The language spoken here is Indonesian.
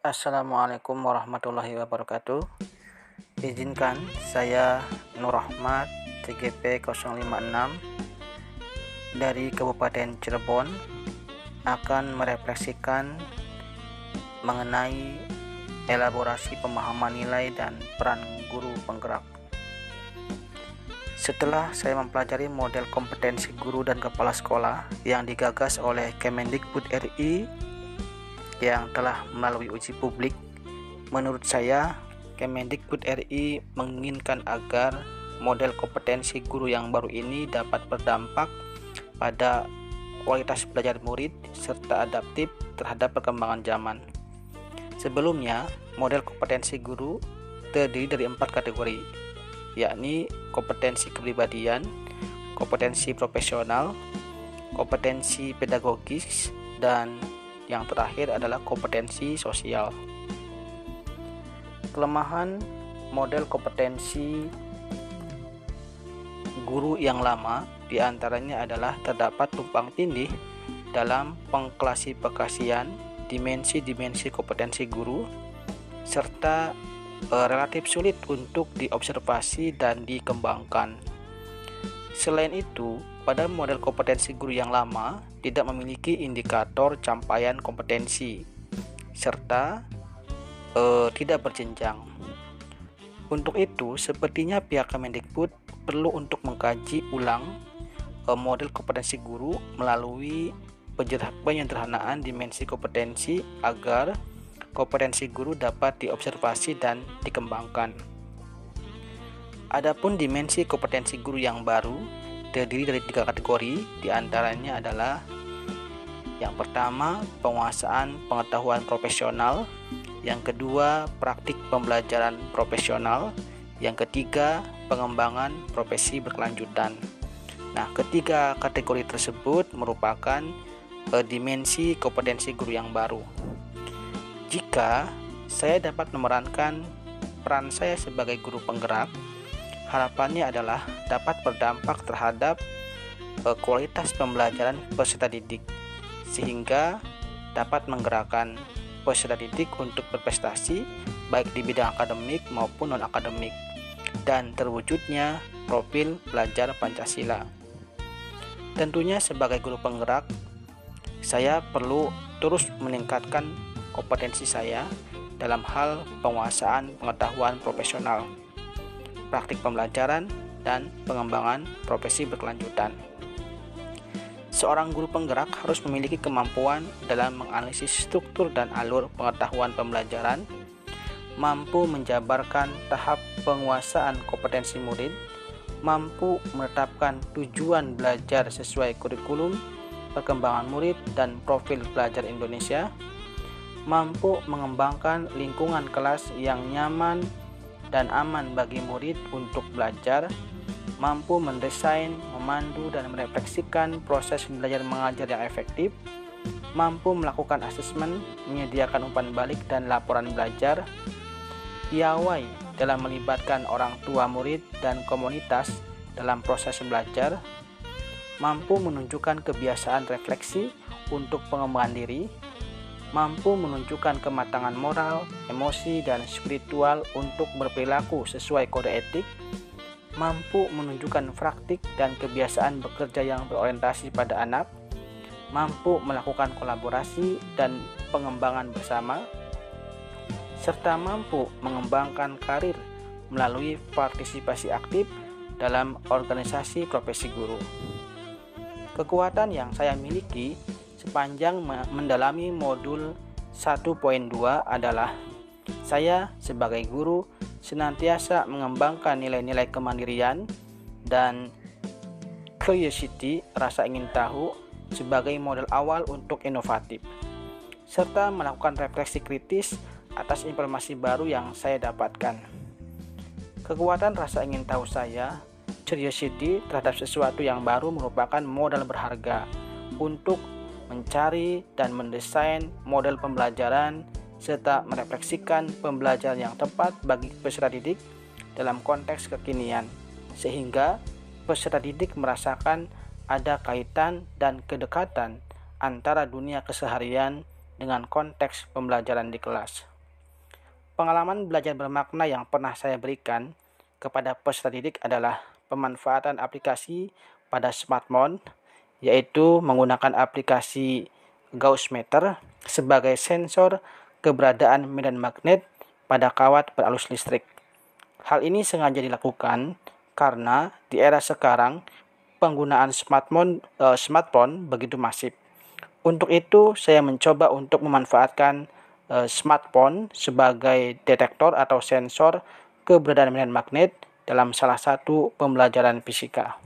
Assalamualaikum warahmatullahi wabarakatuh. Izinkan saya Nur Rahmat CGP 056 dari Kabupaten Cirebon akan merefleksikan mengenai elaborasi pemahaman nilai dan peran guru penggerak. Setelah saya mempelajari model kompetensi guru dan kepala sekolah yang digagas oleh Kemendikbud RI yang telah melalui uji publik, menurut saya Kemendikbud RI menginginkan agar model kompetensi guru yang baru ini dapat berdampak pada kualitas belajar murid serta adaptif terhadap perkembangan zaman. Sebelumnya, model kompetensi guru terdiri dari empat kategori, yakni kompetensi kepribadian, kompetensi profesional, kompetensi pedagogis, dan yang terakhir adalah kompetensi sosial. Kelemahan model kompetensi guru yang lama di antaranya adalah terdapat tumpang tindih dalam pengklasifikasian dimensi-dimensi kompetensi guru serta e, relatif sulit untuk diobservasi dan dikembangkan. Selain itu, pada model kompetensi guru yang lama tidak memiliki indikator capaian kompetensi serta eh, tidak berjenjang. Untuk itu, sepertinya pihak Kemendikbud perlu untuk mengkaji ulang eh, model kompetensi guru melalui penyederhanaan dimensi kompetensi agar kompetensi guru dapat diobservasi dan dikembangkan. Adapun dimensi kompetensi guru yang baru terdiri dari tiga kategori, di antaranya adalah yang pertama penguasaan pengetahuan profesional, yang kedua praktik pembelajaran profesional, yang ketiga pengembangan profesi berkelanjutan. Nah, ketiga kategori tersebut merupakan uh, dimensi kompetensi guru yang baru. Jika saya dapat memerankan peran saya sebagai guru penggerak harapannya adalah dapat berdampak terhadap uh, kualitas pembelajaran peserta didik sehingga dapat menggerakkan peserta didik untuk berprestasi baik di bidang akademik maupun non-akademik dan terwujudnya profil belajar Pancasila. Tentunya sebagai guru penggerak, saya perlu terus meningkatkan kompetensi saya dalam hal penguasaan pengetahuan profesional praktik pembelajaran, dan pengembangan profesi berkelanjutan. Seorang guru penggerak harus memiliki kemampuan dalam menganalisis struktur dan alur pengetahuan pembelajaran, mampu menjabarkan tahap penguasaan kompetensi murid, mampu menetapkan tujuan belajar sesuai kurikulum, perkembangan murid, dan profil belajar Indonesia, mampu mengembangkan lingkungan kelas yang nyaman dan aman bagi murid untuk belajar, mampu mendesain, memandu, dan merefleksikan proses belajar mengajar yang efektif, mampu melakukan asesmen, menyediakan umpan balik dan laporan belajar, piawai dalam melibatkan orang tua murid dan komunitas dalam proses belajar, mampu menunjukkan kebiasaan refleksi untuk pengembangan diri, mampu menunjukkan kematangan moral, emosi, dan spiritual untuk berperilaku sesuai kode etik, mampu menunjukkan praktik dan kebiasaan bekerja yang berorientasi pada anak, mampu melakukan kolaborasi dan pengembangan bersama, serta mampu mengembangkan karir melalui partisipasi aktif dalam organisasi profesi guru. Kekuatan yang saya miliki sepanjang mendalami modul 1.2 adalah saya sebagai guru senantiasa mengembangkan nilai-nilai kemandirian dan curiosity rasa ingin tahu sebagai model awal untuk inovatif serta melakukan refleksi kritis atas informasi baru yang saya dapatkan. Kekuatan rasa ingin tahu saya, curiosity terhadap sesuatu yang baru merupakan modal berharga untuk mencari dan mendesain model pembelajaran serta merefleksikan pembelajaran yang tepat bagi peserta didik dalam konteks kekinian sehingga peserta didik merasakan ada kaitan dan kedekatan antara dunia keseharian dengan konteks pembelajaran di kelas. Pengalaman belajar bermakna yang pernah saya berikan kepada peserta didik adalah pemanfaatan aplikasi pada smartphone, yaitu menggunakan aplikasi Gauss meter sebagai sensor keberadaan medan magnet pada kawat beralus listrik. Hal ini sengaja dilakukan karena di era sekarang penggunaan smartphone, uh, smartphone begitu masif. Untuk itu, saya mencoba untuk memanfaatkan uh, smartphone sebagai detektor atau sensor keberadaan medan magnet dalam salah satu pembelajaran fisika.